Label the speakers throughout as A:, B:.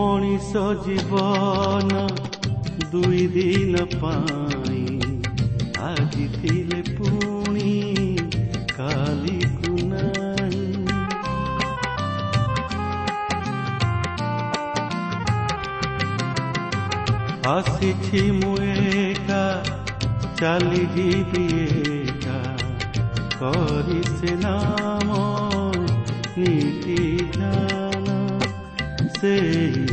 A: ମଣିଷ ଜୀବନ ଦୁଇ ଦିନ ପାଇଁ ଆଜି ଥିଲେ ପୁଣି କାଲିକୁ ନାହିଁ। ଆସିଛି ମୁଁ ଏକା ଚାଲିଯିବି ଏକା। କରି ସେ ନାମ ନୀତି ଧ୍ୟାନ ସେଇ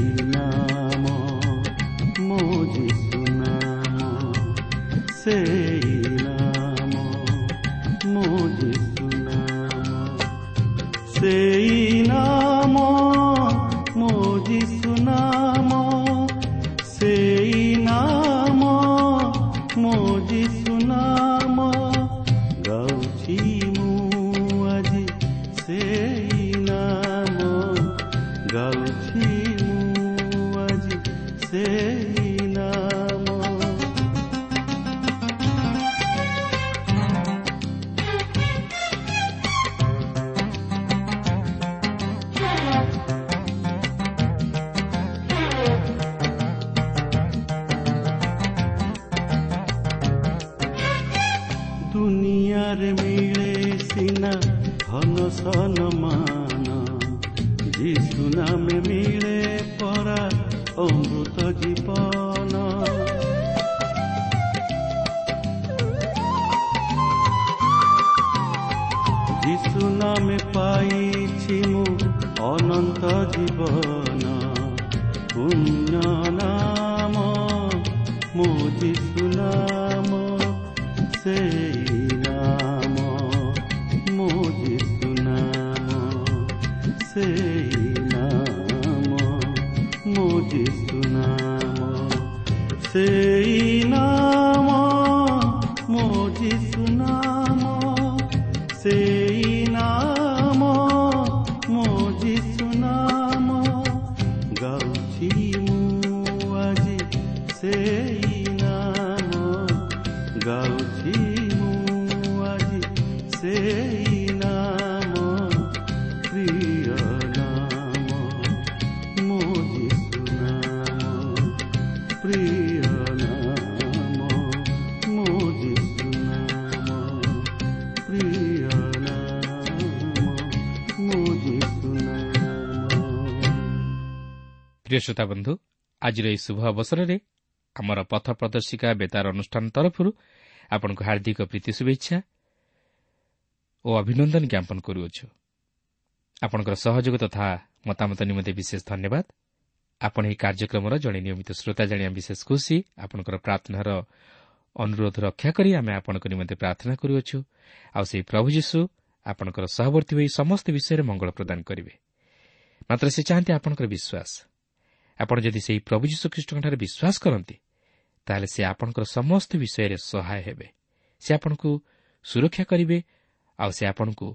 A: Hey
B: ପ୍ରିୟ ଶ୍ରୋତା ବନ୍ଧୁ ଆଜିର ଏହି ଶୁଭ ଅବସରରେ ଆମର ପଥ ପ୍ରଦର୍ଶିକା ବେତାର ଅନୁଷ୍ଠାନ ତରଫରୁ ଆପଣଙ୍କୁ ହାର୍ଦ୍ଦିକ ପ୍ରୀତି ଶୁଭେଚ୍ଛା ଓ ଅଭିନନ୍ଦନ ଜ୍ଞାପନ କରୁଅଛୁ। ଆପଣଙ୍କର ସହଯୋଗ ତଥା ମତାମତ ନିମନ୍ତେ ବିଶେଷ ଧନ୍ୟବାଦ। ଆପଣ ଏହି କାର୍ଯ୍ୟକ୍ରମର ଜଣେ ନିୟମିତ ଶ୍ରୋତା ଜାଣିବା ବିଶେଷ ଖୁସି। ଆପଣଙ୍କର ପ୍ରାର୍ଥନାର ଅନୁରୋଧ ରକ୍ଷା କରି ଆମେ ଆପଣଙ୍କ ନିମନ୍ତେ ପ୍ରାର୍ଥନା କରୁଅଛୁ। ଆଉ ସେହି ପ୍ରଭୁ ଯୀଶୁ ଆପଣଙ୍କର ସହବର୍ତ୍ତୀ ହୋଇ ସମସ୍ତ ବିଷୟରେ ମଙ୍ଗଳ ପ୍ରଦାନ କରିବେ। ମାତ୍ର ସେ ଚାହାନ୍ତି ଆପଣଙ୍କର ବିଶ୍ୱାସ। ଆପଣ ଯଦି ସେହି ପ୍ରଭୁ ଯୀଶୁଖ୍ରୀଷ୍ଟଙ୍କଠାରେ ବିଶ୍ୱାସ କରନ୍ତି ତାହେଲେ ସେ ଆପଣଙ୍କର ସମସ୍ତ ବିଷୟରେ ସହାୟ ହେବେ। ସେ ଆପଣଙ୍କୁ ସୁରକ୍ଷା କରିବେ ଆଉ ସେ ଆପଣଙ୍କୁ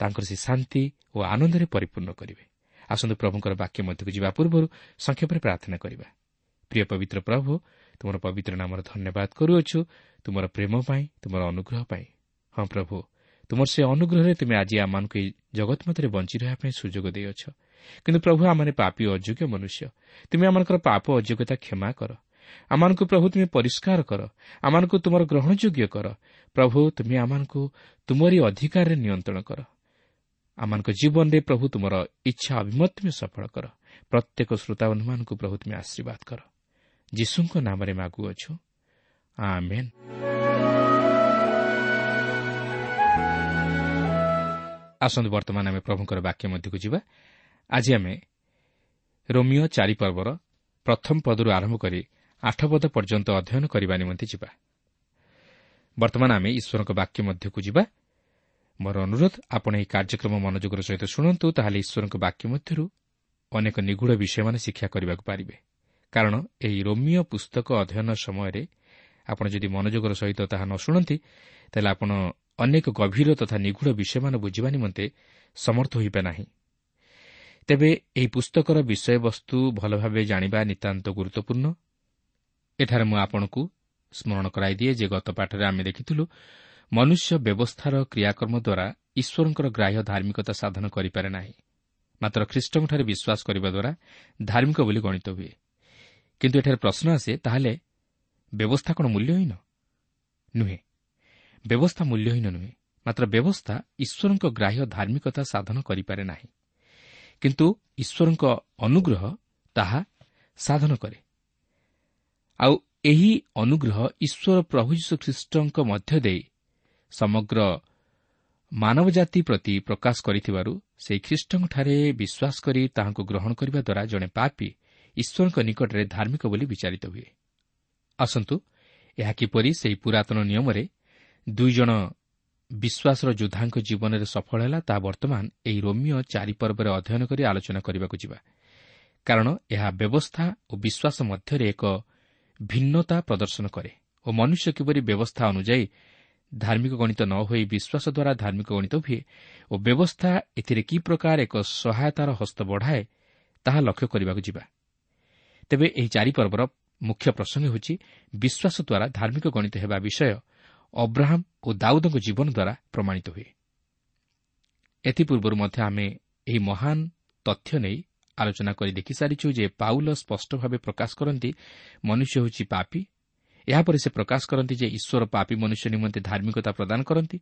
B: ତାଙ୍କର ସେ ଶାନ୍ତି ଓ ଆନନ୍ଦରେ ପରିପୂର୍ଣ୍ଣ କରିବେ। ଆସନ୍ତୁ ପ୍ରଭୁଙ୍କର ବାକ୍ୟ ମଧ୍ୟକୁ ଯିବା ପୂର୍ବରୁ ସଂକ୍ଷେପରେ ପ୍ରାର୍ଥନା କରିବା। ପ୍ରିୟ ପବିତ୍ର ପ୍ରଭୁ ତୁମର ପବିତ୍ର ନାମର ଧନ୍ୟବାଦ କରୁଅଛୁ। ତୁମର ପ୍ରେମ ପାଇଁ ତୁମର ଅନୁଗ୍ରହ ପାଇଁ। ହଁ ପ୍ରଭୁ ତୁମର ସେ ଅନୁଗ୍ରହରେ ତୁମେ ଆଜି ଆମମାନଙ୍କୁ ଏହି ଜଗତ ମଧ୍ୟରେ ବଞ୍ଚି ରହିବା ପାଇଁ ସୁଯୋଗ ଦେଇଅଛ। କିନ୍ତୁ ପ୍ରଭୁ ଆମମାନେ ପାପି ଅଯୋଗ୍ୟ ମନୁଷ୍ୟ ତୁମେ ଆମମାନଙ୍କର ପାପ ଅଯୋଗ୍ୟତା କ୍ଷମା କର ଆମମାନଙ୍କୁ ପ୍ରଭୁ ତୁମେ ପରିଷ୍କାର କର ଆମମାନଙ୍କୁ ତୁମର ଗ୍ରହଣଯୋଗ୍ୟ କର ପ୍ରଭୁ ତୁମେ ଆମମାନଙ୍କୁ ତୁମରି ଅଧିକାରରେ ନିୟନ୍ତ୍ରଣ କର ଆମମାନଙ୍କ ଜୀବନରେ ପ୍ରଭୁ ତୁମର ଇଚ୍ଛା ଅଭିମତ ତୁମେ ସଫଳ କର ପ୍ରତ୍ୟେକ ଶ୍ରୋତାବନ୍ଧୁମାନଙ୍କୁ ପ୍ରଭୁ ତୁମେ ଆଶୀର୍ବାଦ କର ଯୀଶୁଙ୍କ ନାମରେ ମାଗୁଅଛୁ ଆସନ୍ତୁ ବର୍ତ୍ତମାନ ଆମେ ପ୍ରଭୁଙ୍କର ବାକ୍ୟ ମଧ୍ୟକୁ ଯିବା ଆଜି ଆମେ ରୋମିଓ ଚାରି ପର୍ବର ପ୍ରଥମ ପଦରୁ ଆରମ୍ଭ କରି ଆଠ ପଦ ପର୍ଯ୍ୟନ୍ତ ଅଧ୍ୟୟନ କରିବା ନିମନ୍ତେ ଯିବା। ବର୍ତ୍ତମାନ ଆମେ ଈଶ୍ୱରଙ୍କ ବାକ୍ୟ ମଧ୍ୟକୁ ଯିବା। ମୋର ଅନୁରୋଧ ଆପଣ ଏହି କାର୍ଯ୍ୟକ୍ରମ ମନୋଯୋଗର ସହିତ ଶୁଣନ୍ତୁ ତାହେଲେ ଈଶ୍ୱରଙ୍କ ବାକ୍ୟ ମଧ୍ୟରୁ ଅନେକ ନିଗୁଢ଼ ବିଷୟମାନେ ଶିକ୍ଷା କରିବାକୁ ପାରିବେ। କାରଣ ଏହି ରୋମିଓ ପୁସ୍ତକ ଅଧ୍ୟୟନ ସମୟରେ ଆପଣ ଯଦି ମନୋଯୋଗର ସହିତ ତାହା ନ ଶୁଣନ୍ତି ତାହେଲେ ଆପଣ ଅନେକ ଗଭୀର ତଥା ନିଗୁଢ଼ ବିଷୟମାନ ବୁଝିବା ନିମନ୍ତେ ସମର୍ଥ ହୋଇବେ ନାହିଁ ତେବେ ଏହି ପୁସ୍ତକର ବିଷୟବସ୍ତୁ ଭଲ ଭାବେ ଜାଣିବା ନିତାନ୍ତ ଗୁରୁତ୍ୱପୂର୍ଣ୍ଣ। ଏଠାରେ ମୁଁ ଆପଣଙ୍କୁ ସ୍କରଣ କରାଇଦିଏ ଯେ ଗତ ପାଠରେ ଆମେ ଦେଖିଥିଲୁ ମନୁଷ୍ୟ ବ୍ୟବସ୍ଥାର କ୍ରିୟାକର୍ମ ଦ୍ୱାରା ଈଶ୍ୱରଙ୍କର ଗ୍ରାହ୍ୟ ଧାର୍ମିକତା ସାଧନ କରିପାରେ ନାହିଁ। ମାତ୍ର ଖ୍ରୀଷ୍ଟଙ୍କଠାରେ ବିଶ୍ୱାସ କରିବା ଦ୍ୱାରା ଧାର୍ମିକ ବୋଲି ଗଣିତ ହୁଏ। କିନ୍ତୁ ଏଠାରେ ପ୍ରଶ୍ନ ଆସେ ତାହେଲେ ବ୍ୟବସ୍ଥା କ'ଣ ମୂଲ୍ୟହୀନ? ନୁହେଁ। ବ୍ୟବସ୍ଥା ମୂଲ୍ୟହୀନ ନୁହେଁ। ମାତ୍ର ବ୍ୟବସ୍ଥା ଈଶ୍ୱରଙ୍କ ଗ୍ରାହ୍ୟ ଧାର୍ମିକତା ସାଧନ କରିପାରେ ନାହିଁ। କିନ୍ତୁ ଈଶ୍ୱରଙ୍କ ଅନୁଗ୍ରହ ତାହା ସାଧନ କରେ। ଆଉ ଏହି ଅନୁଗ୍ରହ ଈଶ୍ୱର ପ୍ରଭୁ ଯୀଶୁଖ୍ରୀଷ୍ଟଙ୍କ ମଧ୍ୟ ଦେଇ ସମଗ୍ର ମାନବ ଜାତି ପ୍ରତି ପ୍ରକାଶ କରିଥିବାରୁ ସେହି ଖ୍ରୀଷ୍ଟଙ୍କଠାରେ ବିଶ୍ୱାସ କରି ତାହାଙ୍କୁ ଗ୍ରହଣ କରିବା ଦ୍ୱାରା ଜଣେ ପାପି ଈଶ୍ୱରଙ୍କ ନିକଟରେ ଧାର୍ମିକ ବୋଲି ବିଚାରିତ ହୁଏ। ଆସନ୍ତୁ ଏହା କିପରି ସେହି ପୁରାତନ ନିୟମରେ ଦୁଇଜଣ ବିଶ୍ୱାସର ଯୋଦ୍ଧାଙ୍କ ଜୀବନରେ ସଫଳ ହେଲା ତାହା ବର୍ତ୍ତମାନ ଏହି ରୋମିଓ ଚାରିପର୍ବରେ ଅଧ୍ୟୟନ କରି ଆଲୋଚନା କରିବାକୁ ଯିବା। କାରଣ ଏହା ବ୍ୟବସ୍ଥା ଓ ବିଶ୍ୱାସ ମଧ୍ୟରେ ଏକ ଭିନ୍ନତା ପ୍ରଦର୍ଶନ କରେ ଓ ମନୁଷ୍ୟ କିପରି ବ୍ୟବସ୍ଥା ଅନୁଯାୟୀ ଧାର୍ମିକ ଗଣିତ ନ ହୋଇ ବିଶ୍ୱାସ ଦ୍ୱାରା ଧାର୍ମିକ ଗଣିତ ହୁଏ ଓ ବ୍ୟବସ୍ଥା ଏଥିରେ କି ପ୍ରକାର ଏକ ସହାୟତାର ହସ୍ତ ବଢ଼ାଏ ତାହା ଲକ୍ଷ୍ୟ କରିବାକୁ ଯିବା। ତେବେ ଏହି ଚାରିପର୍ବର ମୁଖ୍ୟ ପ୍ରସଙ୍ଗ ହେଉଛି ବିଶ୍ୱାସ ଦ୍ୱାରା ଧାର୍ମିକ ଗଣିତ ହେବା ବିଷୟ ଅବ୍ରାହମ୍ ଓ ଦାଉଦଙ୍କ ଜୀବନ ଦ୍ୱାରା ପ୍ରମାଣିତ ହୁଏ। ଏଥିପୂର୍ବରୁ ମଧ୍ୟ ଆମେ ଏହି ମହାନ ତଥ୍ୟ ନେଇ ଆଲୋଚନା କରି ଦେଖିସାରିଛୁ ଯେ ପାଉଲ ସ୍ପଷ୍ଟ ଭାବେ ପ୍ରକାଶ କରନ୍ତି ମନୁଷ୍ୟ ହେଉଛି ପାପି। ଏହାପରେ ସେ ପ୍ରକାଶ କରନ୍ତି ଯେ ଈଶ୍ୱର ପାପି ମନୁଷ୍ୟ ନିମନ୍ତେ ଧାର୍ମିକତା ପ୍ରଦାନ କରନ୍ତି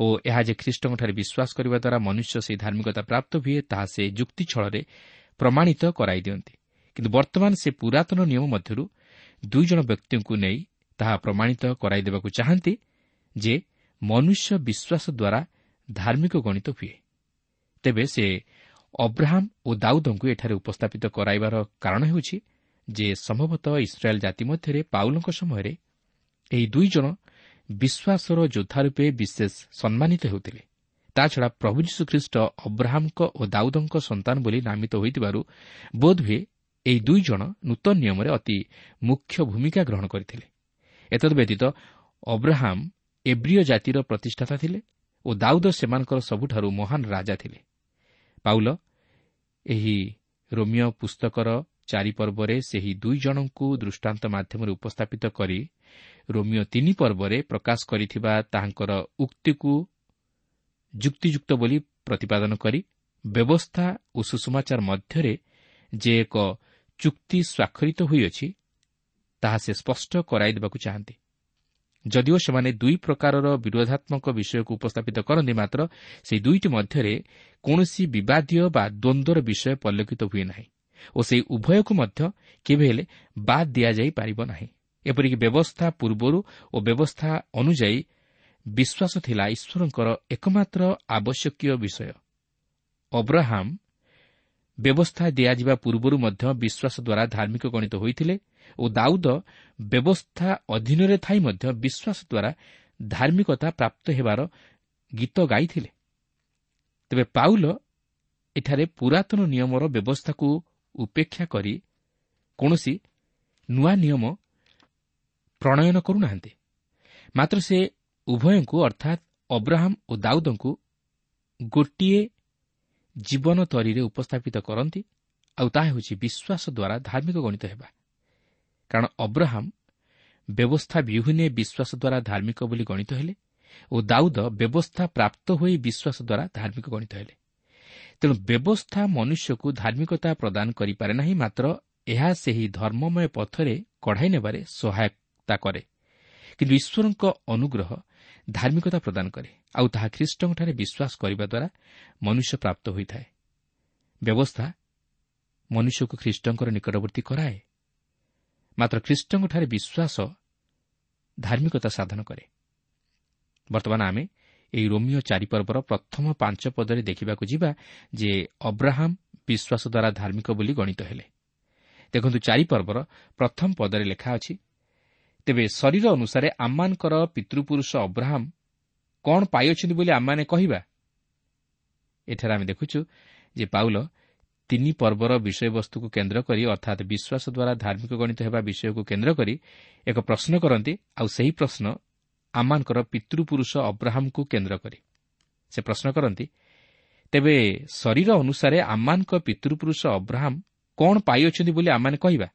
B: ଓ ଏହା ଯେ ଖ୍ରୀଷ୍ଟଙ୍କଠାରେ ବିଶ୍ୱାସ କରିବା ଦ୍ୱାରା ମନୁଷ୍ୟ ସେହି ଧାର୍ମିକତା ପ୍ରାପ୍ତ ହୁଏ ତାହା ସେ ଯୁକ୍ତି ଛଳରେ ପ୍ରମାଣିତ କରାଇ ଦିଅନ୍ତି। କିନ୍ତୁ ବର୍ତ୍ତମାନ ସେ ପୁରାତନ ନିୟମ ମଧ୍ୟରୁ ଦୁଇ ଜଣ ବ୍ୟକ୍ତିଙ୍କୁ ନେଇ ତାହା ପ୍ରମାଣିତ କରାଇଦେବାକୁ ଚାହାନ୍ତି ଯେ ମନୁଷ୍ୟ ବିଶ୍ୱାସ ଦ୍ୱାରା ଧାର୍ମିକ ଗଣିତ ହୁଏ। ତେବେ ସେ ଅବ୍ରାହମ୍ ଓ ଦାଉଦଙ୍କୁ ଏଠାରେ ଉପସ୍ଥାପିତ କରାଇବାର କାରଣ ହେଉଛି ଯେ ସମ୍ଭବତଃ ଇସ୍ରାଏଲ୍ ଜାତି ମଧ୍ୟରେ ପାଉଲଙ୍କ ସମୟରେ ଏହି ଦୁଇ ଜଣ ବିଶ୍ୱାସର ଯୋଦ୍ଧା ରୂପେ ବିଶେଷ ସମ୍ମାନିତ ହେଉଥିଲେ। ତାଛଡ଼ା ପ୍ରଭୁ ଯୀଶୁଖ୍ରୀଷ୍ଟ ଅବ୍ରାହମ୍ଙ୍କ ଓ ଦାଉଦଙ୍କ ସନ୍ତାନ ବୋଲି ନାମିତ ହୋଇଥିବାରୁ ବୋଧହୁଏ ଏହି ଦୁଇ ଜଣ ନୂତନ ନିୟମରେ ଅତି ମୁଖ୍ୟ ଭୂମିକା ଗ୍ରହଣ କରିଥିଲେ। ଏତଦ୍ବ୍ୟତୀତ ଅବ୍ରାହମ୍ ଏବ୍ରିୟ ଜାତିର ପ୍ରତିଷ୍ଠାତା ଥିଲେ ଓ ଦାଉଦ ସେମାନଙ୍କର ସବୁଠାରୁ ମହାନ ରାଜା ଥିଲେ। ପାଉଲ ଏହି ରୋମିଓ ପୁସ୍ତକର ଚାରିପର୍ବରେ ସେହି ଦୁଇ ଜଣଙ୍କୁ ଦୃଷ୍ଟାନ୍ତ ମାଧ୍ୟମରେ ଉପସ୍ଥାପିତ କରି ରୋମିଓ ତିନି ପର୍ବରେ ପ୍ରକାଶ କରିଥିବା ତାହାଙ୍କର ଉକ୍ତିକୁ ଯୁକ୍ତିଯୁକ୍ତ ବୋଲି ପ୍ରତିପାଦନ କରି ବ୍ୟବସ୍ଥା ଓ ସୁଷମାଚାର ମଧ୍ୟରେ ଯେ ଏକ ଚୁକ୍ତି ସ୍ୱାକ୍ଷରିତ ହୋଇଅଛି ତାହା ସେ ସ୍ପଷ୍ଟ କରାଇଦେବାକୁ ଚାହାନ୍ତି। ଯଦିଓ ସେମାନେ ଦୁଇ ପ୍ରକାରର ବିରୋଧାତ୍ମକ ବିଷୟକୁ ଉପସ୍ଥାପିତ କରନ୍ତି ମାତ୍ର ସେହି ଦୁଇଟି ମଧ୍ୟରେ କୌଣସି ବିବାଦୀୟ ବା ଦ୍ୱନ୍ଦ୍ୱର ବିଷୟ ପରିଲକ୍ଷିତ ହୁଏ ନାହିଁ ଓ ସେହି ଉଭୟକୁ ମଧ୍ୟ କେବେ ହେଲେ ବାଦ୍ ଦିଆଯାଇପାରିବ ନାହିଁ। ଏପରିକି ବ୍ୟବସ୍ଥା ପୂର୍ବରୁ ଓ ବ୍ୟବସ୍ଥା ଅନୁଯାୟୀ ବିଶ୍ୱାସ ଥିଲା ଈଶ୍ୱରଙ୍କର ଏକମାତ୍ର ଆବଶ୍ୟକୀୟ ବିଷୟ। ଅବ୍ରାହମ୍ ବ୍ୟବସ୍ଥା ଦିଆଯିବା ପୂର୍ବରୁ ମଧ୍ୟ ବିଶ୍ୱାସ ଦ୍ୱାରା ଧାର୍ମିକ ଗଣିତ ହୋଇଥିଲେ ଓ ଦାଉଦ ବ୍ୟବସ୍ଥା ଅଧୀନରେ ଥାଇ ମଧ୍ୟ ବିଶ୍ୱାସ ଦ୍ୱାରା ଧାର୍ମିକତା ପ୍ରାପ୍ତ ହେବାର ଗୀତ ଗାଇଥିଲେ। ତେବେ ପାଉଲ ଏଠାରେ ପୁରାତନ ନିୟମର ବ୍ୟବସ୍ଥାକୁ ଉପେକ୍ଷା କରି କୌଣସି ନୂଆ ନିୟମ ପ୍ରଣୟନ କରୁନାହାନ୍ତି। ମାତ୍ର ସେ ଉଭୟଙ୍କୁ ଅର୍ଥାତ୍ ଅବ୍ରାହମ୍ ଓ ଦାଉଦଙ୍କୁ ଗୋଟିଏ ଜୀବନ ତରୀରେ ଉପସ୍ଥାପିତ କରନ୍ତି। ଆଉ ତାହା ହେଉଛି ବିଶ୍ୱାସ ଦ୍ୱାରା ଧାର୍ମିକ ଗଣିତ ହେବା। କାରଣ ଅବ୍ରାହମ୍ ବ୍ୟବସ୍ଥା ବିହୁନେ ବିଶ୍ୱାସ ଦ୍ୱାରା ଧାର୍ମିକ ବୋଲି ଗଣିତ ହେଲେ ଓ ଦାଉଦ ବ୍ୟବସ୍ଥା ପ୍ରାପ୍ତ ହୋଇ ବିଶ୍ୱାସ ଦ୍ୱାରା ଧାର୍ମିକ ଗଣିତ ହେଲେ ତେଣୁ ବ୍ୟବସ୍ଥା ମନୁଷ୍ୟକୁ ଧାର୍ମିକତା ପ୍ରଦାନ କରିପାରେ ନାହିଁ ମାତ୍ର ଏହା ସେହି ଧର୍ମମୟ ପଥରେ କଢ଼ାଇ ନେବାରେ ସହାୟତା କରେ। କିନ୍ତୁ ଈଶ୍ୱରଙ୍କ ଅନୁଗ୍ରହ ଧାର୍ମିକତା ପ୍ରଦାନ କରେ ଆଉ ତାହା ଖ୍ରୀଷ୍ଟଙ୍କଠାରେ ବିଶ୍ୱାସ କରିବା ଦ୍ୱାରା ମନୁଷ୍ୟ ପ୍ରାପ୍ତ ହୋଇଥାଏ। ବ୍ୟବସ୍ଥା ମନୁଷ୍ୟକୁ ଖ୍ରୀଷ୍ଟଙ୍କର ନିକଟବର୍ତ୍ତୀ କରାଏ। ମାତ୍ର ଖ୍ରୀଷ୍ଟଙ୍କଠାରେ ବିଶ୍ୱାସ ଧାର୍ମିକତା ସାଧନ କରେ। ବର୍ତ୍ତମାନ ଆମେ ଏହି ରୋମିଓ ଚାରିପର୍ବର ପ୍ରଥମ ପାଞ୍ଚ ପଦରେ ଦେଖିବାକୁ ଯିବା ଯେ ଅବ୍ରାହମ୍ ବିଶ୍ୱାସ ଦ୍ୱାରା ଧାର୍ମିକ ବୋଲି ଗଣିତ ହେଲେ। ଦେଖନ୍ତୁ ଚାରିପର୍ବର ପ୍ରଥମ ପଦରେ ଲେଖା ଅଛି ତେବେ ଶରୀର ଅନୁସାରେ ଆମମାନଙ୍କର ପିତୃପୁରୁଷ ଅବ୍ରାହମ୍ କ'ଣ ପାଇଅଛନ୍ତି ବୋଲି ଆମମାନେ କହିବା? ଏଠାରେ ଆମେ ଦେଖୁଛୁ ଯେ ପାଉଲ ତିନି ପର୍ବର ବିଷୟବସ୍ତୁକୁ କେନ୍ଦ୍ର କରି ଅର୍ଥାତ୍ ବିଶ୍ୱାସ ଦ୍ୱାରା ଧାର୍ମିକ ଗଣିତ ହେବା ବିଷୟକୁ କେନ୍ଦ୍ର କରି ଏକ ପ୍ରଶ୍ନ କରନ୍ତି ଆଉ ସେହି ପ୍ରଶ୍ନ ଆମମାନଙ୍କର ପିତୃପୁରୁଷ ଅବ୍ରାହମ୍କୁ କେନ୍ଦ୍ର କରି। ସେ ପ୍ରଶ୍ନ କରନ୍ତି ତେବେ ଶରୀର ଅନୁସାରେ ଆମମାନଙ୍କ ପିତୃପୁରୁଷ ଅବ୍ରାହମ୍ କ'ଣ ପାଇଅଛନ୍ତି ବୋଲି ଆମମାନେ କହିବା?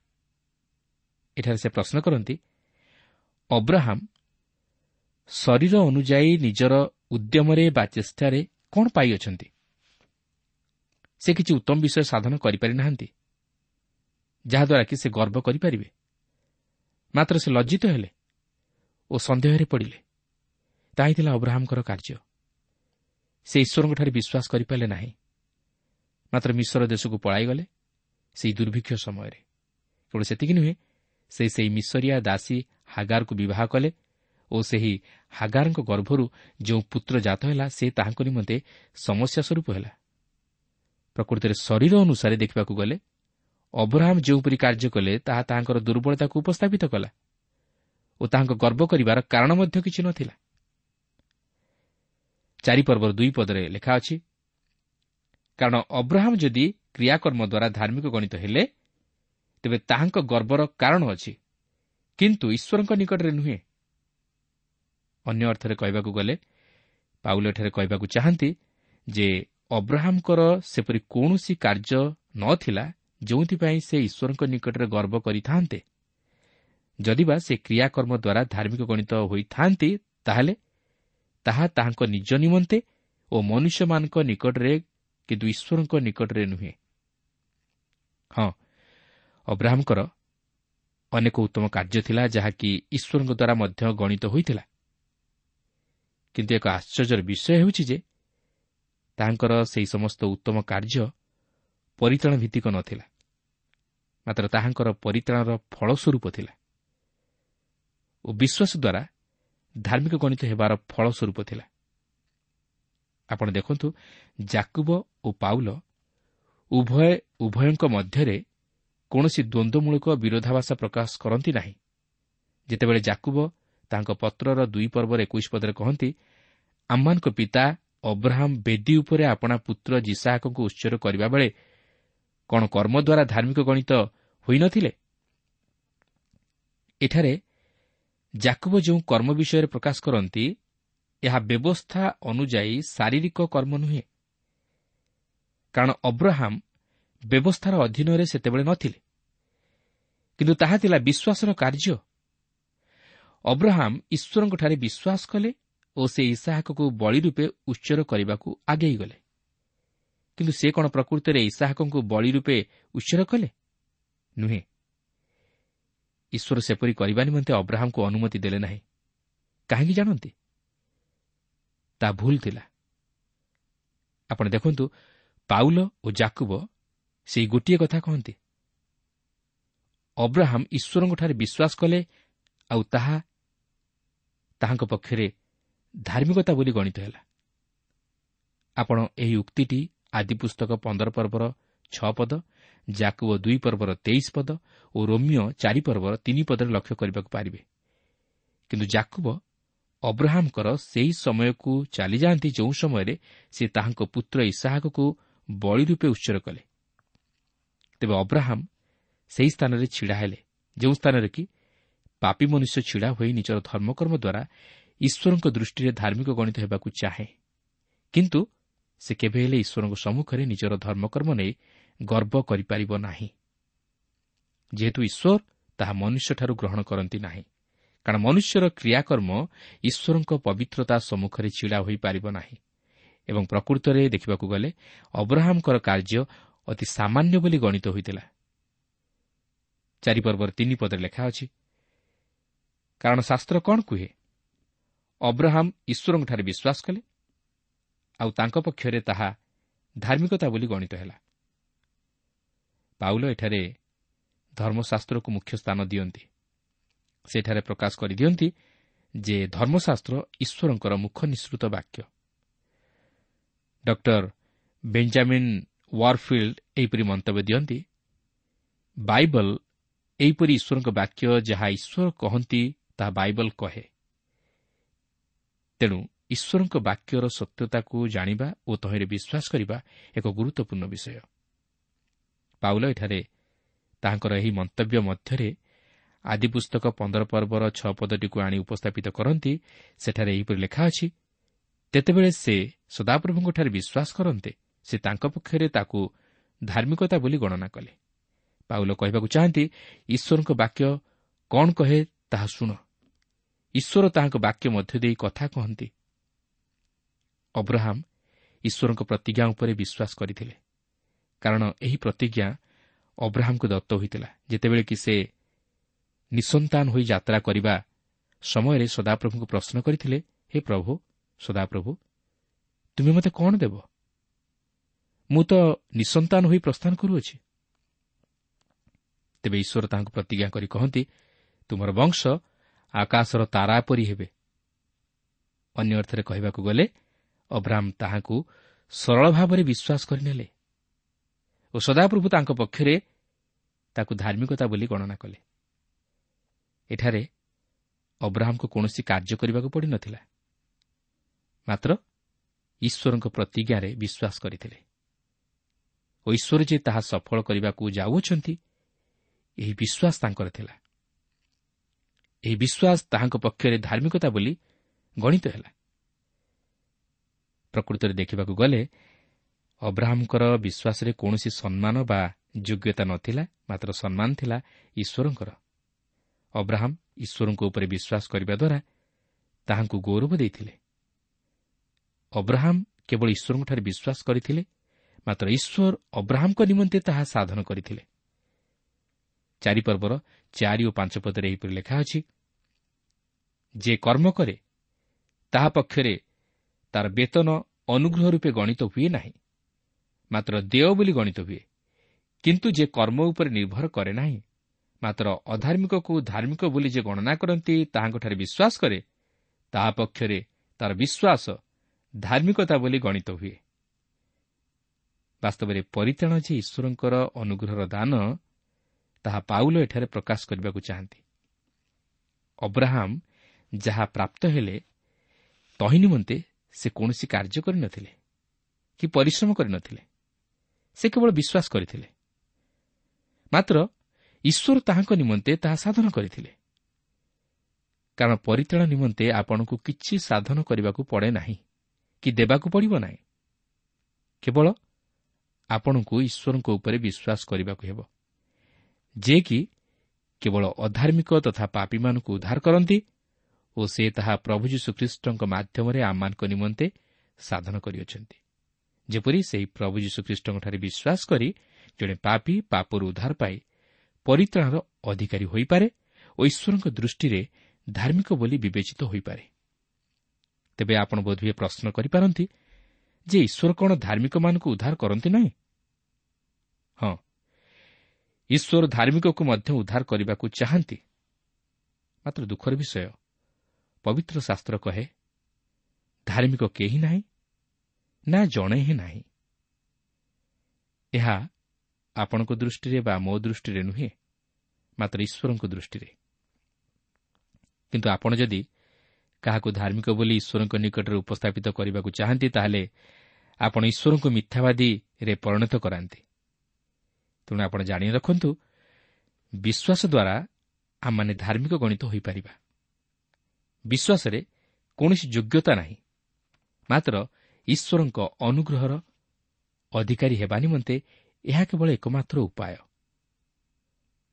B: ଏଠାରେ ସେ ପ୍ରଶ୍ନ କରନ୍ତି ଅବ୍ରାହମ୍ ଶରୀର ଅନୁଯାୟୀ ନିଜର ଉଦ୍ୟମରେ ବା ଚେଷ୍ଟାରେ କ'ଣ ପାଇଅଛନ୍ତି? ସେ କିଛି ଉତ୍ତମ ବିଷୟ ସାଧନ କରିପାରି ନାହାନ୍ତି ଯାହାଦ୍ୱାରା କି ସେ ଗର୍ବ କରିପାରିବେ। ମାତ୍ର ସେ ଲଜ୍ଜିତ ହେଲେ ଓ ସନ୍ଦେହରେ ପଡ଼ିଲେ। ତାହା ଥିଲା ଅବ୍ରାହମ୍ଙ୍କର କାର୍ଯ୍ୟ। ସେ ଈଶ୍ୱରଙ୍କଠାରେ ବିଶ୍ୱାସ କରିପାରିଲେ ନାହିଁ। ମାତ୍ର ମିଶ୍ର ଦେଶକୁ ପଳାଇଗଲେ ସେହି ଦୁର୍ଭିକ୍ଷ ସମୟରେ। କେବଳ ସେତିକି ନୁହେଁ ସେ ସେହି ମିଶରିଆ ଦାସୀ ହାଗାରକୁ ବିବାହ କଲେ ଓ ସେହି ହାଗାରଙ୍କ ଗର୍ଭରୁ ଯେଉଁ ପୁତ୍ର ଜାତ ହେଲା ସେ ତାହାଙ୍କ ନିମନ୍ତେ ସମସ୍ୟା ସ୍ୱରୂପ ହେଲା। ପ୍ରକୃତିରେ ଶରୀର ଅନୁସାରେ ଦେଖିବାକୁ ଗଲେ ଅବ୍ରାହମ୍ ଯେଉଁପରି କାର୍ଯ୍ୟ କଲେ ତାହା ତାହାଙ୍କର ଦୁର୍ବଳତାକୁ ଉପସ୍ଥାପିତ କଲା ଓ ତାହାଙ୍କ ଗର୍ବ କରିବାର କାରଣ ମଧ୍ୟ କିଛି ନଥିଲା। ଚାରିପର୍ବର ଦୁଇ ପଦରେ ଲେଖା ଅଛି କାରଣ ଅବ୍ରାହମ୍ ଯଦି କ୍ରିୟାକର୍ମ ଦ୍ୱାରା ଧାର୍ମିକ ଗଣିତ ହେଲେ ତେବେ ତାହାଙ୍କ ଗର୍ବର କାରଣ ଅଛି କିନ୍ତୁ ଈଶ୍ୱରଙ୍କ ନିକଟରେ ନୁହେଁ। ଅନ୍ୟ ଅର୍ଥରେ କହିବାକୁ ଗଲେ ପାଉଲ ଏଠାରେ କହିବାକୁ ଚାହାନ୍ତି ଯେ ଅବ୍ରାହମ୍ଙ୍କର ସେପରି କୌଣସି କାର୍ଯ୍ୟ ନଥିଲା ଯେଉଁଥିପାଇଁ ସେ ଈଶ୍ୱରଙ୍କ ନିକଟରେ ଗର୍ବ କରିଥାନ୍ତେ। ଯଦିବା ସେ କ୍ରିୟାକର୍ମ ଦ୍ୱାରା ଧାର୍ମିକ ଗଣିତ ହୋଇଥାନ୍ତି ତାହେଲେ ତାହା ତାହାଙ୍କ ନିଜ ନିମନ୍ତେ ଓ ମନୁଷ୍ୟମାନଙ୍କ ନିକଟରେ କିନ୍ତୁ ଈଶ୍ୱରଙ୍କ ନିକଟରେ ନୁହେଁ। ହଁ ଅବ୍ରାହମ୍ଙ୍କର ଅନେକ ଉତ୍ତମ କାର୍ଯ୍ୟ ଥିଲା ଯାହାକି ଈଶ୍ୱରଙ୍କ ଦ୍ୱାରା ମଧ୍ୟ ଗଣିତ ହୋଇଥିଲା। କିନ୍ତୁ ଏକ ଆଶ୍ଚର୍ଯ୍ୟର ବିଷୟ ହେଉଛି ଯେ ତାହାଙ୍କର ସେହି ସମସ୍ତ ଉତ୍ତମ କାର୍ଯ୍ୟ ପରିତ୍ରାଣ ଭିତ୍ତିକ ନଥିଲା। ମାତ୍ର ତାହାଙ୍କର ପରିତ୍ରାଣର ଫଳସ୍ୱରୂପ ଥିଲା। ଓ ବିଶ୍ୱାସ ଦ୍ୱାରା ଧାର୍ମିକ ଗଣିତ ହେବାର ଫଳସ୍ୱରୂପ ଥିଲା। ଆପଣ ଦେଖନ୍ତୁ ଜାକୁବ ଓ ପାଉଲ ଉଭୟ ଉଭୟଙ୍କ ମଧ୍ୟରେ କୌଣସି ଦ୍ୱନ୍ଦ୍ୱମୂଳକ ବିରୋଧାଭାସ ପ୍ରକାଶ କରନ୍ତି ନାହିଁ। ଯେତେବେଳେ ଜାକୁବ ତାଙ୍କ ପତ୍ରର ଦୁଇ ପର୍ବର ଏକୋଇଶ ପଦରେ କହନ୍ତି ଆମମାନଙ୍କ ପିତା ଅବ୍ରାହମ୍ ବେଦୀ ଉପରେ ଆପଣା ପୁତ୍ର ଜିସାହାକଙ୍କୁ ଉତ୍ସର୍ଗ କରିବା ବେଳେ କ'ଣ କର୍ମ ଦ୍ୱାରା ଧାର୍ମିକ ଗଣିତ ହୋଇନଥିଲେ? ଏଠାରେ ଜାକୁବ ଯେଉଁ କର୍ମ ବିଷୟରେ ପ୍ରକାଶ କରନ୍ତି ଏହା ବ୍ୟବସ୍ଥା ଅନୁଯାୟୀ ଶାରୀରିକ କର୍ମ ନୁହେଁ କାରଣ ଅବ୍ରାହମ୍ ବ୍ୟବସ୍ଥାର ଅଧୀନରେ ସେତେବେଳେ ନଥିଲେ। କିନ୍ତୁ ତାହା ଥିଲା ବିଶ୍ୱାସର କାର୍ଯ୍ୟ। ଅବ୍ରାହମ୍ ଈଶ୍ୱରଙ୍କଠାରେ ବିଶ୍ୱାସ କଲେ ଓ ସେ ଇସାହାକକୁ ବଳି ରୂପେ ଉଚ୍ଚର କରିବାକୁ ଆଗେଇ ଗଲେ। କିନ୍ତୁ ସେ କ'ଣ ପ୍ରକୃତରେ ଇସାହାକଙ୍କୁ ବଳି ରୂପେ ଉଚ୍ଚର କଲେ? ନୁହେଁ। ଈଶ୍ୱର ସେପରି କରିବା ନିମନ୍ତେ ଅବ୍ରାହମ୍ଙ୍କୁ ଅନୁମତି ଦେଲେ ନାହିଁ। କାହିଁକି ଜାଣନ୍ତି? ତାହା ଭୁଲ ଥିଲା। ଆପଣ ଦେଖନ୍ତୁ ପାଉଲ ଓ ଜାକୁବ ସେହି ଗୋଟିଏ କଥା କହନ୍ତି। ଅବ୍ରାହମ୍ ଈଶ୍ୱରଙ୍କଠାରେ ବିଶ୍ୱାସ କଲେ ଆଉ ତାହା ତାହାଙ୍କ ପକ୍ଷରେ ଧାର୍ମିକତା ବୋଲି ଗଣିତ ହେଲା। ଆପଣ ଏହି ଉକ୍ତିଟି ଆଦି ପୁସ୍ତକ ପନ୍ଦର ପର୍ବର ଛଅ ପଦ ଜାକୁବ ଦୁଇ ପର୍ବର ତେଇଶ ପଦ ଓ ରୋମିଓ ଚାରି ପର୍ବର ତିନି ପଦରେ ଲକ୍ଷ୍ୟ କରିବାକୁ ପାରିବେ। କିନ୍ତୁ ଜାକୁବ ଅବ୍ରାହମ୍ଙ୍କର ସେହି ସମୟକୁ ଚାଲିଯାଆନ୍ତି ଯେଉଁ ସମୟରେ ସେ ତାହାଙ୍କ ପୁତ୍ର ଇସାହାକକୁ ବଳି ରୂପେ ଉତ୍ସର କଲେ। ତେବେ ଅବ୍ରାହମ୍ ସେହି ସ୍ଥାନରେ ଛିଡ଼ା ହେଲେ। ଯେଉଁ ସ୍ଥାନରେ କି ପାପୀ ମନୁଷ୍ୟ ଛିଡ଼ା ହୋଇ ନିଜର ଧର୍ମକର୍ମ ଦ୍ୱାରା ଈଶ୍ୱରଙ୍କ ଦୃଷ୍ଟିରେ ଧାର୍ମିକ ଗଣିତ ହେବାକୁ ଚାହେଁ। କିନ୍ତୁ ସେ କେବେ ହେଲେ ଈଶ୍ୱରଙ୍କ ସମ୍ମୁଖରେ ନିଜର ଧର୍ମକର୍ମ ନେଇ ଗର୍ବ କରିପାରିବ ନାହିଁ। ଯେହେତୁ ଈଶ୍ୱର ତାହା ମନୁଷ୍ୟଠାରୁ ଗ୍ରହଣ କରନ୍ତି ନାହିଁ କାରଣ ମନୁଷ୍ୟର କ୍ରିୟାକର୍ମ ଈଶ୍ୱରଙ୍କ ପବିତ୍ରତା ସମ୍ମୁଖରେ ଛିଡ଼ା ହୋଇପାରିବ ନାହିଁ। ଏବଂ ପ୍ରକୃତରେ ଦେଖିବାକୁ ଗଲେ ଅବ୍ରାହମଙ୍କର କାର୍ଯ୍ୟ ଅତି ସାମାନ୍ୟ ବୋଲି ଗଣିତ ହୋଇଥିଲା। ଚାରିପର୍ବର ତିନି ପଦରେ ଲେଖା ଅଛି କାରଣ ଶାସ୍ତ୍ର କ'ଣ କୁହେ? ଅବ୍ରାହମ ଈଶ୍ୱରଙ୍କଠାରେ ବିଶ୍ୱାସ କଲେ। ଆଉ ତାଙ୍କ ପକ୍ଷରେ ତାହା ଧାର୍ମିକତା ବୋଲି ଗଣିତ ହେଲା। ପାଉଲ ଏଠାରେ ଧର୍ମଶାସ୍ତ୍ରକୁ ମୁଖ୍ୟ ସ୍ଥାନ ଦିଅନ୍ତି। ସେଠାରେ ପ୍ରକାଶ କରିଦିଅନ୍ତି ଯେ ଧର୍ମଶାସ୍ତ୍ର ଈଶ୍ୱରଙ୍କର ମୁଖ ନିଃସୃତ ବାକ୍ୟ। ଡକ୍ଟର ବେଞ୍ଜାମିନ୍ ୱାରଫିଲ୍ଡ ଏହିପରି ମନ୍ତବ୍ୟ ଦିଅନ୍ତି ବାଇବଲ ଏହିପରି ଈଶ୍ୱରଙ୍କ ବାକ୍ୟ ଯାହା ଈଶ୍ୱର କହନ୍ତି ତାହା ବାଇବଲ କହେ। ତେଣୁ ଈଶ୍ୱରଙ୍କ ବାକ୍ୟର ସତ୍ୟତାକୁ ଜାଣିବା ଓ ତହିଁରେ ବିଶ୍ୱାସ କରିବା ଏକ ଗୁରୁତ୍ୱପୂର୍ଣ୍ଣ ବିଷୟ। ପାଉଲ ଏଠାରେ ତାହାଙ୍କର ଏହି ମନ୍ତବ୍ୟ ମଧ୍ୟରେ ଆଦି ପୁସ୍ତକ ପନ୍ଦର ପର୍ବର ଛଅ ପଦଟିକୁ ଆଣି ଉପସ୍ଥାପିତ କରନ୍ତି। ସେଠାରେ ଏହିପରି ଲେଖା ଅଛି ତେତେବେଳେ ସେ ସଦାପ୍ରଭୁଙ୍କଠାରେ ବିଶ୍ୱାସ କରନ୍ତେ ସେ ତାଙ୍କ ପକ୍ଷରେ ତାକୁ ଧାର୍ମିକତା ବୋଲି ଗଣନା କଲେ। ପାଉଲ କହିବାକୁ ଚାହାନ୍ତି ଈଶ୍ୱରଙ୍କ ବାକ୍ୟ କ'ଣ କହେ ତାହା ଶୁଣ। ଈଶ୍ୱର ତାହାଙ୍କ ବାକ୍ୟ ମଧ୍ୟ ଦେଇ କଥା କହନ୍ତି। ଅବ୍ରାହମ୍ ଈଶ୍ୱରଙ୍କ ପ୍ରତିଜ୍ଞା ଉପରେ ବିଶ୍ୱାସ କରିଥିଲେ। କାରଣ ଏହି ପ୍ରତିଜ୍ଞା ଅବ୍ରାହମ୍ଙ୍କୁ ଦତ୍ତ ହୋଇଥିଲା। ଯେତେବେଳେ କି ସେ ନିଃସନ୍ତାନ ହୋଇ ଯାତ୍ରା କରିବା ସମୟରେ ସଦାପ୍ରଭୁଙ୍କୁ ପ୍ରଶ୍ନ କରିଥିଲେ ହେ ପ୍ରଭୁ ସଦାପ୍ରଭୁ ତୁମେ ମୋତେ କ'ଣ ଦେବ? ମୁଁ ତ ନିଃସନ୍ତାନ ହୋଇ ପ୍ରସ୍ଥାନ କରୁଅଛି। ତେବେ ଈଶ୍ୱର ତାହାଙ୍କୁ ପ୍ରତିଜ୍ଞା କରି କହନ୍ତି ତୁମର ବଂଶ ଆକାଶର ତାରା ପରି ହେବେ। ଅନ୍ୟ ଅର୍ଥରେ କହିବାକୁ ଗଲେ ଅବ୍ରାହମ୍ ତାହାଙ୍କୁ ସରଳ ଭାବରେ ବିଶ୍ୱାସ କରିନେଲେ ଓ ସଦାପ୍ରଭୁ ତାଙ୍କ ପକ୍ଷରେ ତାକୁ ଧାର୍ମିକତା ବୋଲି ଗଣନା କଲେ। ଏଠାରେ ଅବ୍ରାହମ୍କୁ କୌଣସି କାର୍ଯ୍ୟ କରିବାକୁ ପଡ଼ିନଥିଲା ମାତ୍ର ଈଶ୍ୱରଙ୍କ ପ୍ରତିଜ୍ଞାରେ ବିଶ୍ୱାସ କରିଥିଲେ। ଓ ଈଶ୍ୱର ଯେ ତାହା ସଫଳ କରିବାକୁ ଯାଉଅଛନ୍ତି ଏହି ବିଶ୍ୱାସ ତାଙ୍କର ଥିଲା। ଏହି ବିଶ୍ୱାସ ତାହାଙ୍କ ପକ୍ଷରେ ଧାର୍ମିକତା ବୋଲି ଗଣିତ ହେଲା। ପ୍ରକୃତରେ ଦେଖିବାକୁ ଗଲେ ଅବ୍ରାହମ୍ଙ୍କର ବିଶ୍ୱାସରେ କୌଣସି ସମ୍ମାନ ବା ଯୋଗ୍ୟତା ନଥିଲା ମାତ୍ର ସମ୍ମାନ ଥିଲା ଈଶ୍ୱରଙ୍କର। ଅବ୍ରାହମ୍ ଈଶ୍ୱରଙ୍କ ଉପରେ ବିଶ୍ୱାସ କରିବା ଦ୍ୱାରା ତାହାଙ୍କୁ ଗୌରବ ଦେଇଥିଲେ। ଅବ୍ରାହମ୍ କେବଳ ଈଶ୍ୱରଙ୍କଠାରେ ବିଶ୍ୱାସ କରିଥିଲେ ମାତ୍ର ଈଶ୍ୱର ଅବ୍ରାହମ୍ଙ୍କ ନିମନ୍ତେ ତାହା ସାଧନ କରିଥିଲେ। ଚାରିପର୍ବର ଚାରି ଓ ପାଞ୍ଚ ପଦରେ ଏହିପରି ଲେଖା ଅଛି ଯେ କର୍ମ କରେ ତାହା ପକ୍ଷରେ ତାର ବେତନ ଅନୁଗ୍ରହ ରୂପେ ଗଣିତ ହୁଏ ନାହିଁ ମାତ୍ର ଦେୟ ବୋଲି ଗଣିତ ହୁଏ। କିନ୍ତୁ ଯେ କର୍ମ ଉପରେ ନିର୍ଭର କରେ ନାହିଁ ମାତ୍ର ଅଧାର୍ମିକକୁ ଧାର୍ମିକ ବୋଲି ଯେ ଗଣନା କରନ୍ତି ତାହାଙ୍କଠାରେ ବିଶ୍ୱାସ କରେ ତାହା ପକ୍ଷରେ ତାର ବିଶ୍ୱାସ ଧାର୍ମିକତା ବୋଲି ଗଣିତ ହୁଏ। ବାସ୍ତବରେ ପରିତାଣ ଯେ ଈଶ୍ୱରଙ୍କର ଅନୁଗ୍ରହର ଦାନ ତାହା ପାଉଲ ଏଠାରେ ପ୍ରକାଶ କରିବାକୁ ଚାହାନ୍ତି। ଅବ୍ରାହମ୍ ଯାହା ପ୍ରାପ୍ତ ହେଲେ ତହିଁ ନିମନ୍ତେ ସେ କୌଣସି କାର୍ଯ୍ୟ କରିନଥିଲେ କି ପରିଶ୍ରମ କରିନଥିଲେ ସେ କେବଳ ବିଶ୍ୱାସ କରିଥିଲେ। ମାତ୍ର ଈଶ୍ୱର ତାହାଙ୍କ ନିମନ୍ତେ ତାହା ସାଧନ କରିଥିଲେ। କାରଣ ପରିତାଳ ନିମନ୍ତେ ଆପଣଙ୍କୁ କିଛି ସାଧନ କରିବାକୁ ପଡ଼େ ନାହିଁ କି ଦେବାକୁ ପଡ଼ିବ ନାହିଁ। କେବଳ ଆପଣଙ୍କୁ ଈଶ୍ୱରଙ୍କ ଉପରେ ବିଶ୍ୱାସ କରିବାକୁ ହେବ ଯେ କି କେବଳ ଅଧାର୍ମିକ ତଥା ପାପୀମାନଙ୍କୁ ଉଦ୍ଧାର କରନ୍ତି ଓ ସେ ତାହା ପ୍ରଭୁ ଯୀଶୁଖ୍ରୀଷ୍ଟଙ୍କ ମାଧ୍ୟମରେ ଆମମାନଙ୍କ ନିମନ୍ତେ ସାଧନ କରିଅଛନ୍ତି। ଯେପରି ସେହି ପ୍ରଭୁ ଯୀଶୁଖ୍ରୀଷ୍ଟଙ୍କଠାରେ ବିଶ୍ୱାସ କରି ଜଣେ ପାପୀ ପାପରୁ ଉଦ୍ଧାର ପାଇ ପରିତ୍ରାଣର ଅଧିକାରୀ ହୋଇପାରେ ଓ ଈଶ୍ୱରଙ୍କ ଦୃଷ୍ଟିରେ ଧାର୍ମିକ ବୋଲି ବିବେଚିତ ହୋଇପାରେ। ତେବେ ଆପଣ ବୋଧହୁଏ ପ୍ରଶ୍ନ କରିପାରନ୍ତି ଯେ ଈଶ୍ୱର କ'ଣ ଧାର୍ମିକମାନଙ୍କୁ ଉଦ୍ଧାର କରନ୍ତି ନାହିଁ? ହଁ ଈଶ୍ୱର ଧାର୍ମିକକୁ ମଧ୍ୟ ଉଦ୍ଧାର କରିବାକୁ ଚାହାନ୍ତି। ମାତ୍ର ଦୁଃଖର ବିଷୟ। ପବିତ୍ର ଶାସ୍ତ୍ର କହେ ଧାର୍ମିକ କେହି ନାହିଁ ନା ଜଣେ ହିଁ ନାହିଁ। ଏହା ଆପଣଙ୍କ ଦୃଷ୍ଟିରେ ବା ମୋ ଦୃଷ୍ଟିରେ ନୁହେଁ ମାତ୍ର ଈଶ୍ୱରଙ୍କ ଦୃଷ୍ଟିରେ। କିନ୍ତୁ ଆପଣ ଯଦି କାହାକୁ ଧାର୍ମିକ ବୋଲି ଈଶ୍ୱରଙ୍କ ନିକଟରେ ଉପସ୍ଥାପିତ କରିବାକୁ ଚାହାନ୍ତି ତାହେଲେ ଆପଣ ଈଶ୍ୱରଙ୍କୁ ମିଥ୍ୟାବାଦୀରେ ପରିଣତ କରାନ୍ତି। ତେଣୁ ଆପଣ ଜାଣି ରଖନ୍ତୁ ବିଶ୍ୱାସ ଦ୍ୱାରା ଆମମାନେ ଧାର୍ମିକ ଗଣିତ ହୋଇପାରିବା। ବିଶ୍ୱାସରେ କୌଣସି ଯୋଗ୍ୟତା ନାହିଁ। ମାତ୍ର ଈଶ୍ୱରଙ୍କ ଅନୁଗ୍ରହର ଅଧିକାରୀ ହେବା ନିମନ୍ତେ ଏହା କେବଳ ଏକମାତ୍ର ଉପାୟ।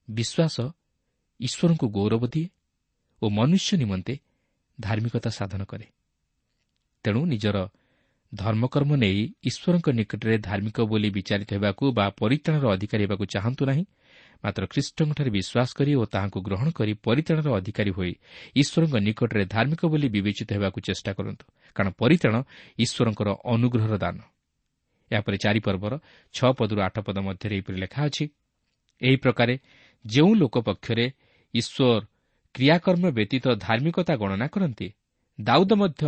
B: ବିଶ୍ୱାସ ଈଶ୍ୱରଙ୍କୁ ଗୌରବ ଦିଏ ଓ ମନୁଷ୍ୟ ନିମନ୍ତେ ଧାର୍ମିକତା ସାଧନ କରେ। ତେଣୁ ନିଜର ଧର୍ମକର୍ମ ନେଇ ଈଶ୍ୱରଙ୍କ ନିକଟରେ ଧାର୍ମିକ ବୋଲି ବିଚାରିତ ହେବାକୁ ବା ପରିତ୍ରାଣର ଅଧିକାରୀ ହେବାକୁ ଚାହାନ୍ତୁ ନାହିଁ ମାତ୍ର ଖ୍ରୀଷ୍ଟଙ୍କଠାରେ ବିଶ୍ୱାସ କରି ଓ ତାହାଙ୍କୁ ଗ୍ରହଣ କରି ପରିତ୍ରାଣର ଅଧିକାରୀ ହୋଇ ଈଶ୍ୱରଙ୍କ ନିକଟରେ ଧାର୍ମିକ ବୋଲି ବିବେଚିତ ହେବାକୁ ଚେଷ୍ଟା କରନ୍ତୁ କାରଣ ପରିତ୍ରାଣ ଈଶ୍ୱରଙ୍କର ଅନୁଗ୍ରହର ଦାନ। ଏହାପରେ ଚାରିପର୍ବର ଛଅ ପଦରୁ ଆଠ ପଦ ମଧ୍ୟରେ ଏହିପରି ଲେଖା ଅଛି ଏହି ପ୍ରକାରେ ଯେଉଁ ଲୋକ ପକ୍ଷରେ ଈଶ୍ୱର କ୍ରିୟାକର୍ମ ବ୍ୟତୀତ ଧାର୍ମିକତା ଗଣନା କରନ୍ତି ଦାଉଦ ମଧ୍ୟ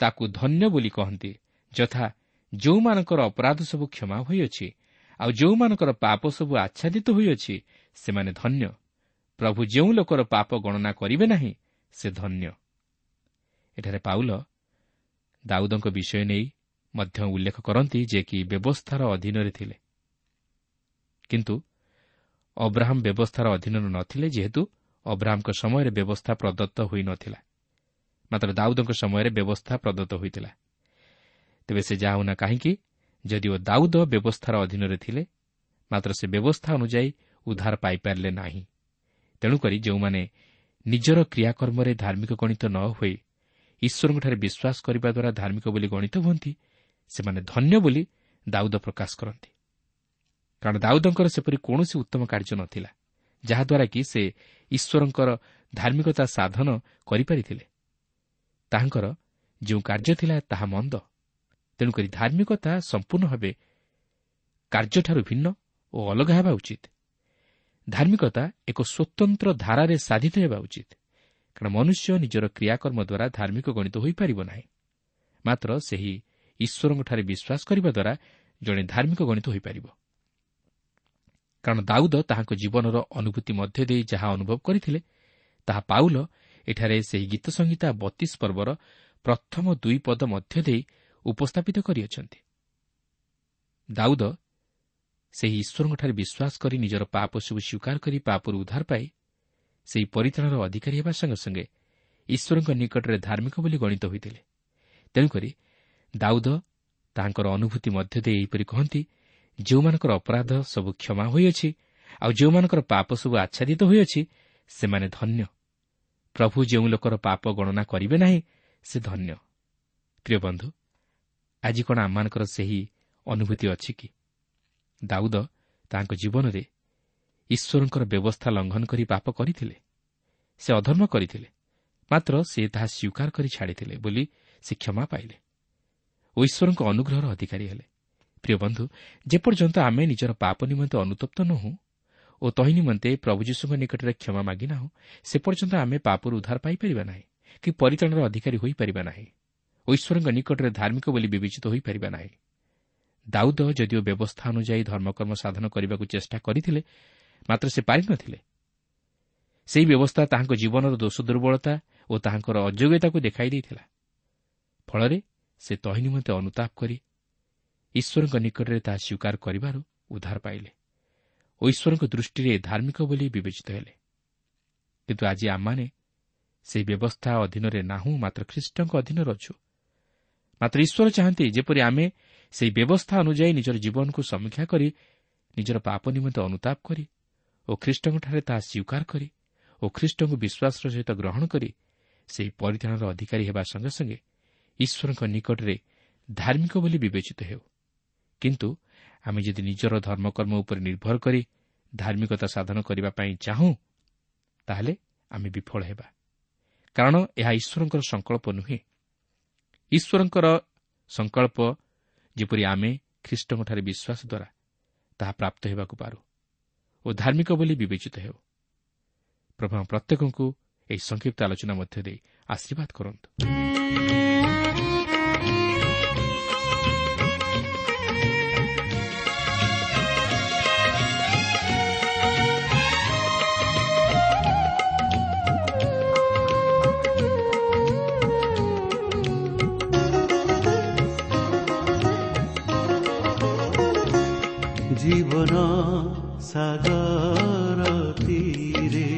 B: ତାକୁ ଧନ୍ୟ ବୋଲି କହନ୍ତି ଯଥା ଯେଉଁମାନଙ୍କର ଅପରାଧ ସବୁ କ୍ଷମା ହୋଇଅଛି ଆଉ ଯେଉଁମାନଙ୍କର ପାପ ସବୁ ଆଚ୍ଛାଦିତ ହୋଇଅଛି ସେମାନେ ଧନ୍ୟ। ପ୍ରଭୁ ଯେଉଁ ଲୋକର ପାପ ଗଣନା କରିବେ ନାହିଁ ସେ ଧନ୍ୟ। ଏଠାରେ ପାଉଲ ଦାଉଦଙ୍କ ବିଷୟ ନେଇ ମଧ୍ୟ ଉଲ୍ଲେଖ କରନ୍ତି ଯେ କି ବ୍ୟବସ୍ଥାର ଅଧୀନରେ ଥିଲେ। କିନ୍ତୁ ଅବ୍ରାହମ୍ ବ୍ୟବସ୍ଥାର ଅଧୀନରେ ନଥିଲେ ଯେହେତୁ ଅବ୍ରାହମ୍ଙ୍କ ସମୟରେ ବ୍ୟବସ୍ଥା ପ୍ରଦତ୍ତ ହୋଇନଥିଲା। ମାତ୍ର ଦାଉଦଙ୍କ ସମୟରେ ବ୍ୟବସ୍ଥା ପ୍ରଦତ୍ତ ହୋଇଥିଲା। ତେବେ ସେ ଯାହା ହେଉନା କାହିଁକି ଯଦିଓ ଦାଉଦ ବ୍ୟବସ୍ଥାର ଅଧୀନରେ ଥିଲେ ମାତ୍ର ସେ ବ୍ୟବସ୍ଥା ଅନୁଯାୟୀ ଉଦ୍ଧାର ପାଇପାରିଲେ ନାହିଁ। ତେଣୁକରି ଯେଉଁମାନେ ନିଜର କ୍ରିୟାକର୍ମରେ ଧାର୍ମିକ ଗଣିତ ନ ହୋଇ ଈଶ୍ୱରଙ୍କଠାରେ ବିଶ୍ୱାସ କରିବା ଦ୍ୱାରା ଧାର୍ମିକ ବୋଲି ଗଣିତ ହୁଅନ୍ତି ସେମାନେ ଧନ୍ୟ ବୋଲି ଦାଉଦ ପ୍ରକାଶ କରନ୍ତି। କାରଣ ଦାଉଦଙ୍କର ସେପରି କୌଣସି ଉତ୍ତମ କାର୍ଯ୍ୟ ନଥିଲା ଯାହାଦ୍ୱାରା କି ସେ ଈଶ୍ୱରଙ୍କର ଧାର୍ମିକତା ସାଧନ କରିପାରିଥିଲେ। ତାହାଙ୍କର ଯେଉଁ କାର୍ଯ୍ୟ ଥିଲା ତାହା ମନ୍ଦ। ତେଣୁକରି ଧାର୍ମିକତା ସମ୍ପୂର୍ଣ୍ଣ ଭାବେ କାର୍ଯ୍ୟଠାରୁ ଭିନ୍ନ ଓ ଅଲଗା ହେବା ଉଚିତ। ଧାର୍ମିକତା ଏକ ସ୍ୱତନ୍ତ୍ର ଧାରାରେ ସାଧିତ ହେବା ଉଚିତ କାରଣ ମନୁଷ୍ୟ ନିଜର କ୍ରିୟାକର୍ମ ଦ୍ୱାରା ଧାର୍ମିକ ଗଣିତ ହୋଇପାରିବ ନାହିଁ। ମାତ୍ର ସେହି ଈଶ୍ୱରଙ୍କଠାରେ ବିଶ୍ୱାସ କରିବା ଦ୍ୱାରା ଜଣେ ଧାର୍ମିକ ଗଣିତ ହୋଇପାରିବ। କାରଣ ଦାଉଦ ତାହାଙ୍କ ଜୀବନର ଅନୁଭୂତି ମଧ୍ୟ ଦେଇ ଯାହା ଅନୁଭବ କରିଥିଲେ ତାହା ପାଉଲ ଏଠାରେ ସେହି ଗୀତ ସଂହିତା ବତିଶ ପର୍ବର ପ୍ରଥମ ଦୁଇ ପଦ ମଧ୍ୟ ଦେଇ ଉପସ୍ଥାପିତ କରିଅଛନ୍ତି। ଦାଉଦ ସେହି ଈଶ୍ୱରଙ୍କଠାରେ ବିଶ୍ୱାସ କରି ନିଜର ପାପ ସବୁ ସ୍ୱୀକାର କରି ପାପରୁ ଉଦ୍ଧାର ପାଇ ସେହି ପରିତାଣର ଅଧିକାରୀ ହେବା ସଙ୍ଗେ ସଙ୍ଗେ ଈଶ୍ୱରଙ୍କ ନିକଟରେ ଧାର୍ମିକ ବୋଲି ଗଣିତ ହୋଇଥିଲେ। ତେଣୁକରି ଦାଉଦ ତାହାଙ୍କର ଅନୁଭୂତି ମଧ୍ୟ ଦେଇ ଏହିପରି କହନ୍ତି ଯେଉଁମାନଙ୍କର ଅପରାଧ ସବୁ କ୍ଷମା ହୋଇଅଛି ଆଉ ଯେଉଁମାନଙ୍କର ପାପ ସବୁ ଆଚ୍ଛାଦିତ ହୋଇଅଛି ସେମାନେ ଧନ୍ୟ। ପ୍ରଭୁ ଯେଉଁ ଲୋକର ପାପ ଗଣନା କରିବେ ନାହିଁ ସେ ଧନ୍ୟ। ପ୍ରିୟ ବନ୍ଧୁ ଆଜି କ'ଣ ଆମମାନଙ୍କର ସେହି ଅନୁଭୂତି ଅଛି କି? ଦାଉଦ ତାଙ୍କ ଜୀବନରେ ଈଶ୍ୱରଙ୍କର ବ୍ୟବସ୍ଥା ଲଙ୍ଘନ କରି ପାପ କରିଥିଲେ। ସେ ଅଧର୍ମ କରିଥିଲେ ମାତ୍ର ସେ ତାହା ସ୍ୱୀକାର କରି ଛାଡ଼ିଥିଲେ ବୋଲି ସେ କ୍ଷମା ପାଇଲେ ଓ ଈଶ୍ୱରଙ୍କ ଅନୁଗ୍ରହର ଅଧିକାରୀ ହେଲେ। ପ୍ରିୟ ବନ୍ଧୁ ଯେପର୍ଯ୍ୟନ୍ତ ଆମେ ନିଜର ପାପ ନିମନ୍ତେ ଅନୁତପ୍ତ ନୁହଁ ଓ ତହି ନିମନ୍ତେ ପ୍ରଭୁ ଯୀଶୁଙ୍କ ନିକଟରେ କ୍ଷମା ମାଗିନାହୁଁ ସେ ପର୍ଯ୍ୟନ୍ତ ଆମେ ପାପରୁ ଉଦ୍ଧାର ପାଇପାରିବା ନାହିଁ କି ପରିତାଣର ଅଧିକାରୀ ହୋଇପାରିବା ନାହିଁ। ଈଶ୍ୱରଙ୍କ ନିକଟରେ ଧାର୍ମିକ ବୋଲି ବିବେଚିତ ହୋଇପାରିବା ନାହିଁ। ଦାଉଦ ଯଦିଓ ବ୍ୟବସ୍ଥା ଅନୁଯାୟୀ ଧର୍ମକର୍ମ ସାଧନ କରିବାକୁ ଚେଷ୍ଟା କରିଥିଲେ ମାତ୍ର ସେ ପାରିନଥିଲେ। ସେହି ବ୍ୟବସ୍ଥା ତାହାଙ୍କ ଜୀବନର ଦୋଷ ଦୁର୍ବଳତା ଓ ତାହାଙ୍କର ଅଯୋଗ୍ୟତାକୁ ଦେଖାଇ ଦେଇଥିଲା। ଫଳରେ ସେ ତହି ନିମନ୍ତେ ଅନୁତାପ କରି ଈଶ୍ୱରଙ୍କ ନିକଟରେ ତାହା ସ୍ୱୀକାର କରିବାରୁ ଉଦ୍ଧାର ପାଇଲେ ଓ ଈଶ୍ୱରଙ୍କ ଦୃଷ୍ଟିରେ ଧାର୍ମିକ ବୋଲି ବିବେଚିତ ହେଲେ। କିନ୍ତୁ ଆଜି ଆମମାନେ ସେହି ବ୍ୟବସ୍ଥା ଅଧୀନରେ ନାହୁଁ ମାତ୍ର ଖ୍ରୀଷ୍ଟଙ୍କ ଅଧୀନରେ ଅଛୁ। ମାତ୍ର ଈଶ୍ୱର ଚାହାନ୍ତି ଯେପରି ଆମେ ସେହି ବ୍ୟବସ୍ଥା ଅନୁଯାୟୀ ନିଜର ଜୀବନକୁ ସମୀକ୍ଷା କରି ନିଜର ପାପ ନିମନ୍ତେ ଅନୁତାପ କରି ଓ ଖ୍ରୀଷ୍ଟଙ୍କଠାରେ ତାହା ସ୍ୱୀକାର କରି ଓ ଖ୍ରୀଷ୍ଟଙ୍କୁ ବିଶ୍ୱାସର ସହିତ ଗ୍ରହଣ କରି ସେହି ପରିଧାନର ଅଧିକାରୀ ହେବା ସଙ୍ଗେ ସଙ୍ଗେ ଈଶ୍ୱରଙ୍କ ନିକଟରେ ଧାର୍ମିକ ବୋଲି ବିବେଚିତ ହେଉ। କିନ୍ତୁ ଆମେ ଯଦି ନିଜର ଧର୍ମକର୍ମ ଉପରେ ନିର୍ଭର କରି ଧାର୍ମିକତା ସାଧନ କରିବା ପାଇଁ ଚାହୁଁ ତାହେଲେ ଆମେ ବିଫଳ ହେବା। କାରଣ ଏହା ଈଶ୍ୱରଙ୍କର ସଂକଳ୍ପ ନୁହେଁ। ଈଶ୍ୱରଙ୍କର ସଂକଳ୍ପ ଯେପରି ଆମେ ଖ୍ରୀଷ୍ଟଙ୍କଠାରେ ବିଶ୍ୱାସ ଦ୍ୱାରା ତାହା ପ୍ରାପ୍ତ ହେବାକୁ ପାରୁ ଓ ଧାର୍ମିକ ବୋଲି ବିବେଚିତ ହେଉ। ପ୍ରଭୁ ପ୍ରତ୍ୟେକଙ୍କୁ ଏହି ସଂକ୍ଷିପ୍ତ ଆଲୋଚନା ମଧ୍ୟ ଦେଇ ଆଶୀର୍ବାଦ କରନ୍ତୁ।
A: ସାଗର ତୀରେ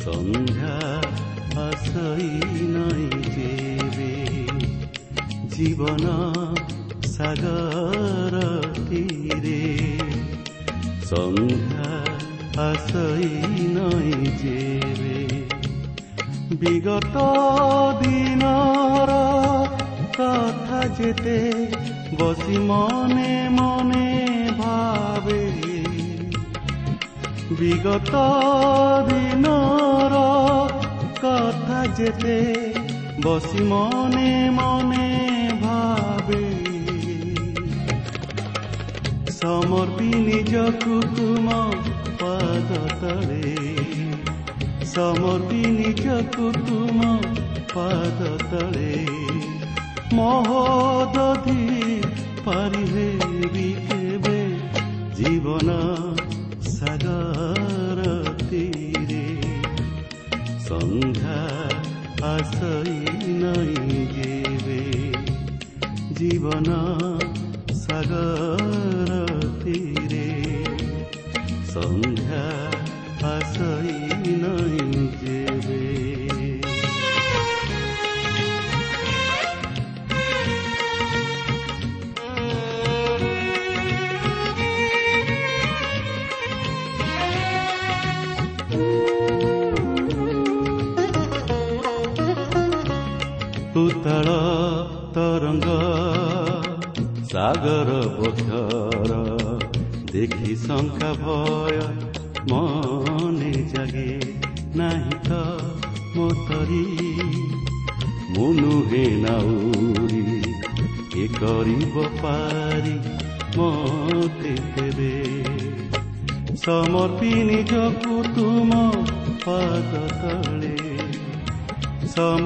A: সন্ধ্যা আসই নাই যেবে জীবন সাগর তীরে সন্ধ্যা আসই নাই যেবে বিগত দিনর কথা যেতে বসি মনে মনে ভাবে বিগত দিনর কথা যেতে বসি মনে মনে ভাবে। সমর্পি নিজ তুম পাদ তলে সমর্পি নিজ তুম পাদ তলে মহোদধি পারিবে বিকেবে জীবনা সন্ধ্যা আসই নাই দেবে জীবন সাগর তীরে। সন্ধ্যা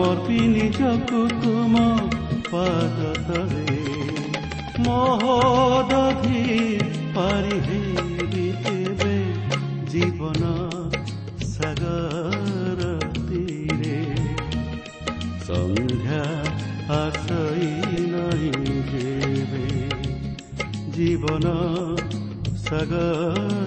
A: ଅର୍ପି ନିଜକୁ ତୁମ ପାଦ ତଳେ ମହୋଦଧି ପାରିବି ତେବେ ଜୀବନ ସାଗର ତୀରେ ସନ୍ଧ୍ୟା ଆସଇ ନାହିଁ ଯେବେ ଜୀବନ
C: ସାଗର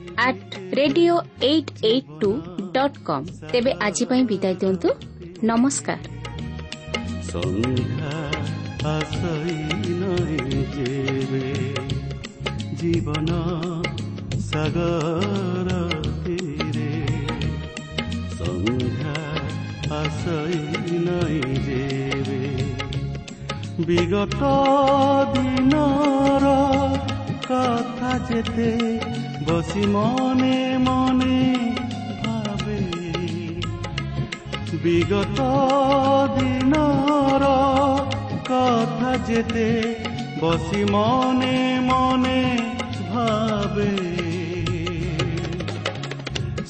C: at radio' eight eight two dot com তেবে
A: আজি পাই বিদায় দিয়ন্তু নমস্কাৰ জীৱন সগৰে সন্ধ্যা আছই নাই যে বিগত দিনৰ কথা যেতে বসি মনে মনে ভাবে। বিগত দিনর কথা যেতে বসি মনে মনে ভাবে।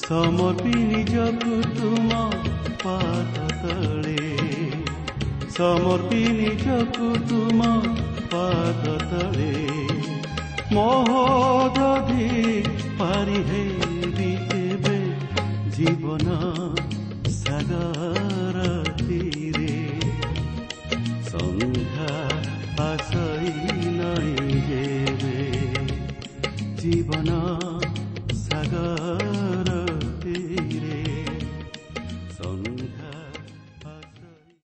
A: সমপি নিজ কুটুম পাদ তলে। সমর্পি নিজকু তুম পাদ তলে। মোহদি পারিহে বিতেবে জীবন সাগরতীরে। সন্ধ্যা আসই নাই যেবে জীবনা